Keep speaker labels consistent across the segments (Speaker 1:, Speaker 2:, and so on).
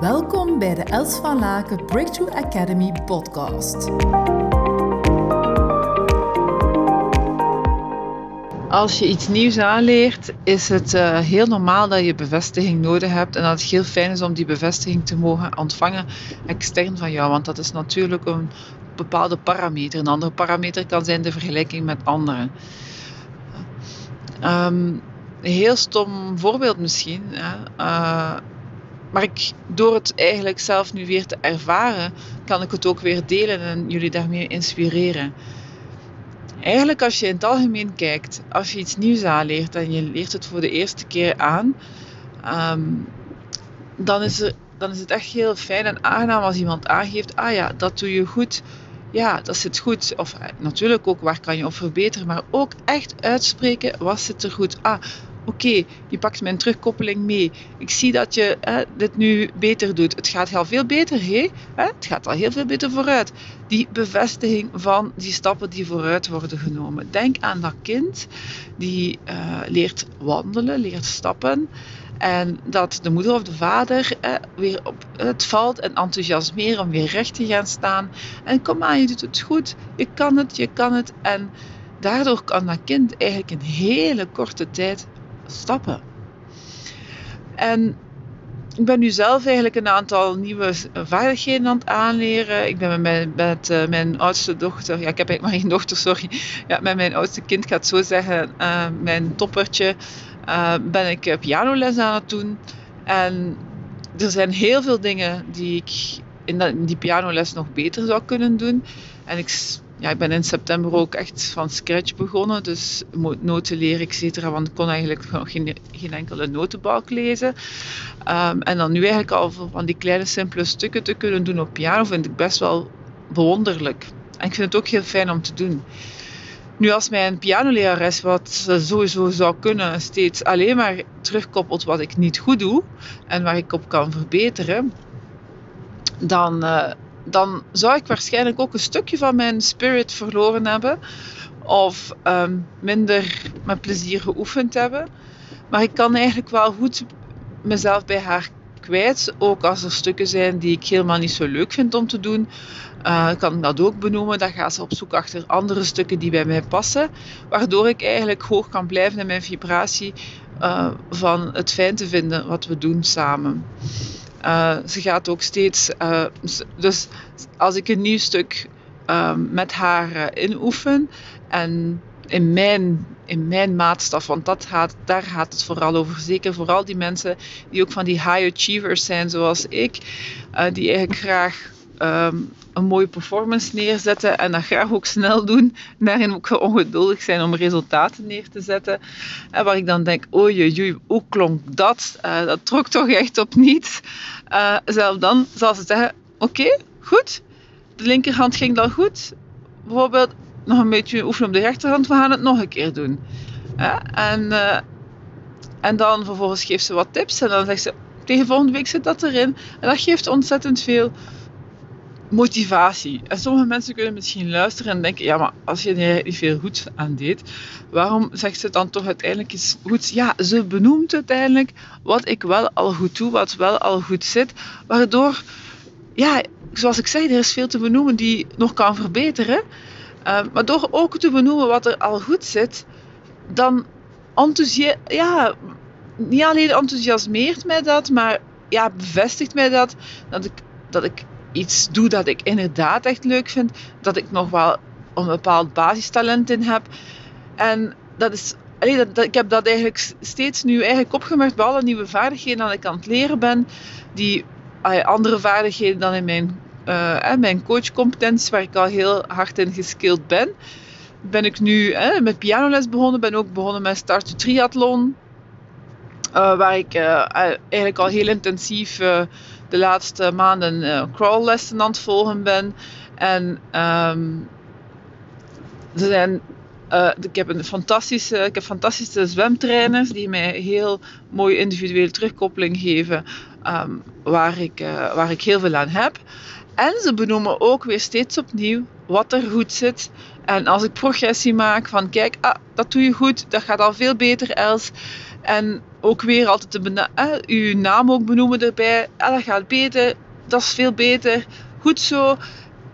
Speaker 1: Welkom bij de Els van Laken Breakthrough Academy podcast.
Speaker 2: Als je iets nieuws aanleert, is het uh, heel normaal dat je bevestiging nodig hebt en dat het heel fijn is om die bevestiging te mogen ontvangen extern van jou, want dat is natuurlijk een bepaalde parameter. Een andere parameter kan zijn de vergelijking met anderen. Um, een heel stom voorbeeld misschien. Hè. Uh, maar ik, door het eigenlijk zelf nu weer te ervaren, kan ik het ook weer delen en jullie daarmee inspireren. Eigenlijk als je in het algemeen kijkt, als je iets nieuws aanleert en je leert het voor de eerste keer aan, um, dan, is er, dan is het echt heel fijn en aangenaam als iemand aangeeft, ah ja, dat doe je goed, ja, dat zit goed. Of eh, natuurlijk ook, waar kan je op verbeteren, maar ook echt uitspreken, wat zit er goed? Ah, oké, je pakt mijn terugkoppeling mee. Ik zie dat je hè, dit nu beter doet. Het gaat al veel beter, hé? Het gaat al heel veel beter vooruit. Die bevestiging van die stappen die vooruit worden genomen. Denk aan dat kind die uh, leert wandelen, leert stappen. En dat de moeder of de vader eh, weer op het valt en enthousiasmeren om weer recht te gaan staan. En kom aan, je doet het goed. Je kan het, je kan het. En daardoor kan dat kind eigenlijk in hele korte tijd stappen. En ik ben nu zelf eigenlijk een aantal nieuwe vaardigheden aan het aanleren. Ik ben met mijn, met, uh, mijn oudste dochter, ja, ik heb eigenlijk maar één dochter, sorry. Ja, met mijn oudste kind, gaat zo zeggen, uh, mijn toppertje, uh, ben ik pianoles aan het doen. En er zijn heel veel dingen die ik in, in die pianoles nog beter zou kunnen doen. En ik ja, ik ben in september ook echt van scratch begonnen. Dus noten leren, et cetera. Want ik kon eigenlijk nog geen, geen enkele notenbalk lezen. Um, en dan nu eigenlijk al van die kleine simpele stukken te kunnen doen op piano vind ik best wel bewonderlijk. En ik vind het ook heel fijn om te doen. Nu, als mijn pianolerares, wat sowieso zou kunnen, steeds alleen maar terugkoppelt wat ik niet goed doe en waar ik op kan verbeteren, dan, uh, dan zou ik waarschijnlijk ook een stukje van mijn spirit verloren hebben. Of um, minder met plezier geoefend hebben. Maar ik kan eigenlijk wel goed mezelf bij haar kwijt. Ook als er stukken zijn die ik helemaal niet zo leuk vind om te doen. Uh, kan ik dat ook benoemen. Dan gaat ze op zoek achter andere stukken die bij mij passen. Waardoor ik eigenlijk hoog kan blijven in mijn vibratie uh, van het fijn te vinden wat we doen samen. Uh, ze gaat ook steeds. Uh, dus als ik een nieuw stuk uh, met haar uh, inoefen en in mijn, in mijn maatstaf, want dat gaat, daar gaat het vooral over. Zeker vooral die mensen die ook van die high achievers zijn, zoals ik, die eigenlijk graag um, een mooie performance neerzetten en dat graag ook snel doen. Daarin ook ongeduldig zijn om resultaten neer te zetten. En waar ik dan denk, oei, hoe klonk dat? Uh, dat trok toch echt op niets. Uh, zelf dan zal ze zeggen, oké, goed. De linkerhand ging dan goed. Bijvoorbeeld nog een beetje oefenen op de rechterhand, we gaan het nog een keer doen. En, uh, en dan vervolgens geeft ze wat tips en dan zegt ze, tegen volgende week zit dat erin. En dat geeft ontzettend veel motivatie. En sommige mensen kunnen misschien luisteren en denken, ja, maar als je er niet veel goed aan deed, waarom zegt ze dan toch uiteindelijk iets goed? Ja, ze benoemt uiteindelijk wat ik wel al goed doe, wat wel al goed zit, waardoor, ja, zoals ik zei, er is veel te benoemen die nog kan verbeteren. Uh, maar door ook te benoemen wat er al goed zit, dan enthousiast, ja, niet alleen enthousiasmeert mij dat, maar ja, bevestigt mij dat, dat ik, dat ik iets doe dat ik inderdaad echt leuk vind, dat ik nog wel een bepaald basistalent in heb. En dat is, dat, ik heb dat eigenlijk steeds nu eigenlijk opgemerkt bij alle nieuwe vaardigheden dat ik aan het leren ben, die andere vaardigheden dan in mijn, uh, mijn coachcompetenties, waar ik al heel hard in geskild ben. Ben ik nu eh, met pianoles begonnen, ben ook begonnen met Start Triathlon. Uh, waar ik uh, eigenlijk al heel intensief de laatste maanden crawllessen aan het volgen ben. En um, ze zijn, ik heb een fantastische, ik heb fantastische zwemtrainers die mij heel mooie individuele terugkoppeling geven, um, waar, ik, waar ik heel veel aan heb. En ze benoemen ook weer steeds opnieuw wat er goed zit. En als ik progressie maak van kijk, ah, dat doe je goed, dat gaat al veel beter Els. En ook weer altijd te uh, uw naam ook benoemen erbij. Ah, dat gaat beter, dat is veel beter. Goed zo.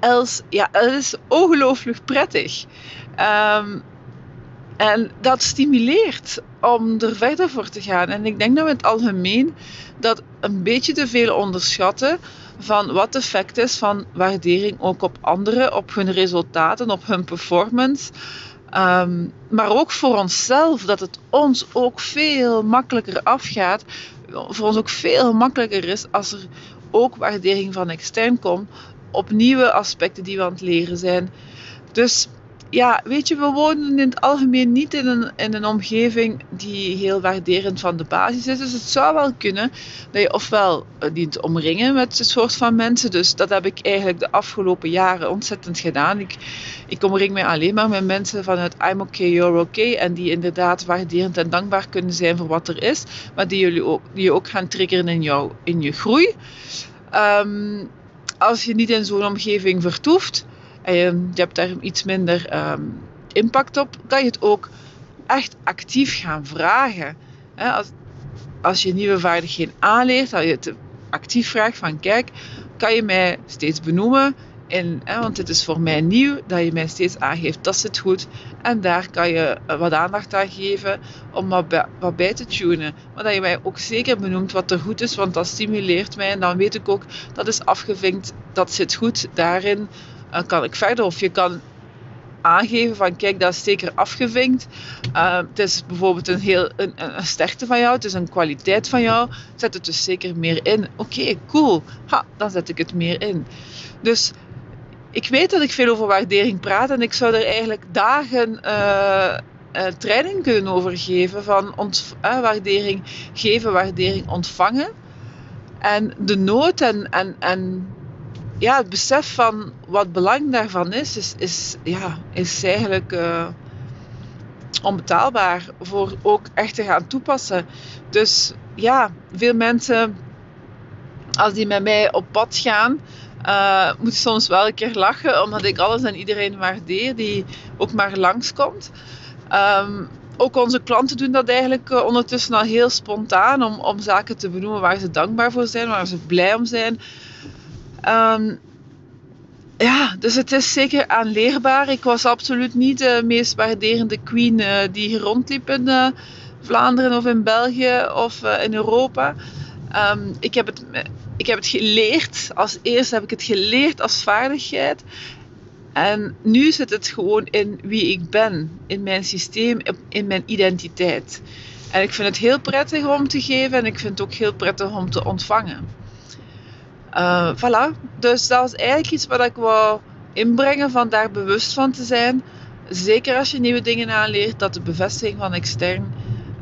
Speaker 2: Els, ja, het is ongelooflijk prettig. Um, en dat stimuleert om er verder voor te gaan. En ik denk dat we in het algemeen dat een beetje te veel onderschatten van wat het effect is van waardering ook op anderen, op hun resultaten, op hun performance. Ehm, maar ook voor onszelf, dat het ons ook veel makkelijker afgaat. Voor ons ook veel makkelijker is als er ook waardering van extern komt op nieuwe aspecten die we aan het leren zijn. Dus ja, weet je, we wonen in het algemeen niet in een, in een omgeving die heel waarderend van de basis is. Dus het zou wel kunnen dat je ofwel eh, dient omringen met een soort van mensen. Dus dat heb ik eigenlijk de afgelopen jaren ontzettend gedaan. Ik, ik omring mij alleen maar met mensen vanuit I'm okay, you're okay. En die inderdaad waarderend en dankbaar kunnen zijn voor wat er is. Maar die, jullie ook, die je ook gaan triggeren in, jou, in je groei. Um, als je niet in zo'n omgeving vertoeft en je, hebt daar iets minder ehm, impact op, kan je het ook echt actief gaan vragen. als, als je nieuwe vaardigheden aanleert, dat je het actief vraagt van kijk, kan je mij steeds benoemen? Want het is voor mij nieuw dat je mij steeds aangeeft dat zit goed. En daar kan je eh, wat aandacht aan geven om wat bij, wat bij te tunen. Maar dat je mij ook zeker benoemt wat er goed is, want dat stimuleert mij. En dan weet ik ook dat is afgevinkt, dat zit goed daarin kan ik verder. Of je kan aangeven van kijk, dat is zeker afgevinkt. Uh, het is bijvoorbeeld een, heel, een, een, sterkte van jou, het is een kwaliteit van jou. Zet het dus zeker meer in. Oké, cool. Ha, dan zet ik het meer in. Dus ik weet dat ik veel over waardering praat en ik zou er eigenlijk dagen uh, uh, training kunnen over geven van ont, waardering geven, waardering ontvangen. En de nood en, en, en ja, het besef van wat belang daarvan is, is, is, ja, is eigenlijk uh, onbetaalbaar voor ook echt te gaan toepassen. Dus ja, veel mensen, als die met mij op pad gaan, uh, moeten soms wel een keer lachen, omdat ik alles en iedereen waardeer die ook maar langskomt. Um, ook onze klanten doen dat eigenlijk uh, ondertussen al heel spontaan om, om zaken te benoemen waar ze dankbaar voor zijn, waar ze blij om zijn. Ehm, ja, dus het is zeker aanleerbaar. Ik was absoluut niet de meest waarderende queen uh, die hier rondliep in uh, Vlaanderen of in België of uh, in Europa. Um, ik, heb het, ik heb het geleerd. Als eerste heb ik het geleerd als vaardigheid. En nu zit het gewoon in wie ik ben, in mijn systeem, in mijn identiteit. En ik vind het heel prettig om te geven en ik vind het ook heel prettig om te ontvangen. Uh, voilà. Dus dat is eigenlijk iets wat ik wou inbrengen, van daar bewust van te zijn. Zeker als je nieuwe dingen aanleert, dat de bevestiging van extern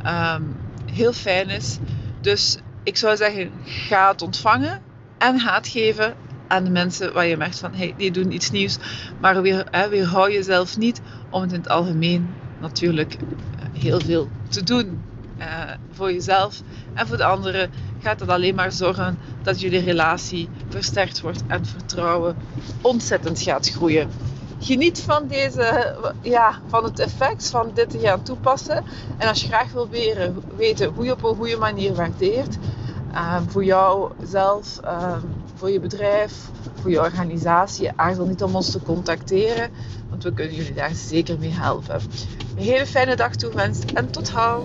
Speaker 2: um, heel fijn is. Dus ik zou zeggen, ga het ontvangen en ga geven aan de mensen waar je merkt van, hey, die doen iets nieuws. Maar weer, hè, weerhou jezelf niet om het in het algemeen natuurlijk eh, heel veel te doen. Uh, voor jezelf en voor de anderen gaat dat alleen maar zorgen dat jullie relatie versterkt wordt en vertrouwen ontzettend gaat groeien. Geniet van, deze, ja, van het effect van dit te gaan toepassen. En als je graag wil weten, hoe je op een goede manier waardeert, uh, voor jouzelf, uh, voor je bedrijf, voor je organisatie, aarzel niet om ons te contacteren, want we kunnen jullie daar zeker mee helpen. Een hele fijne dag toewenst en tot hou!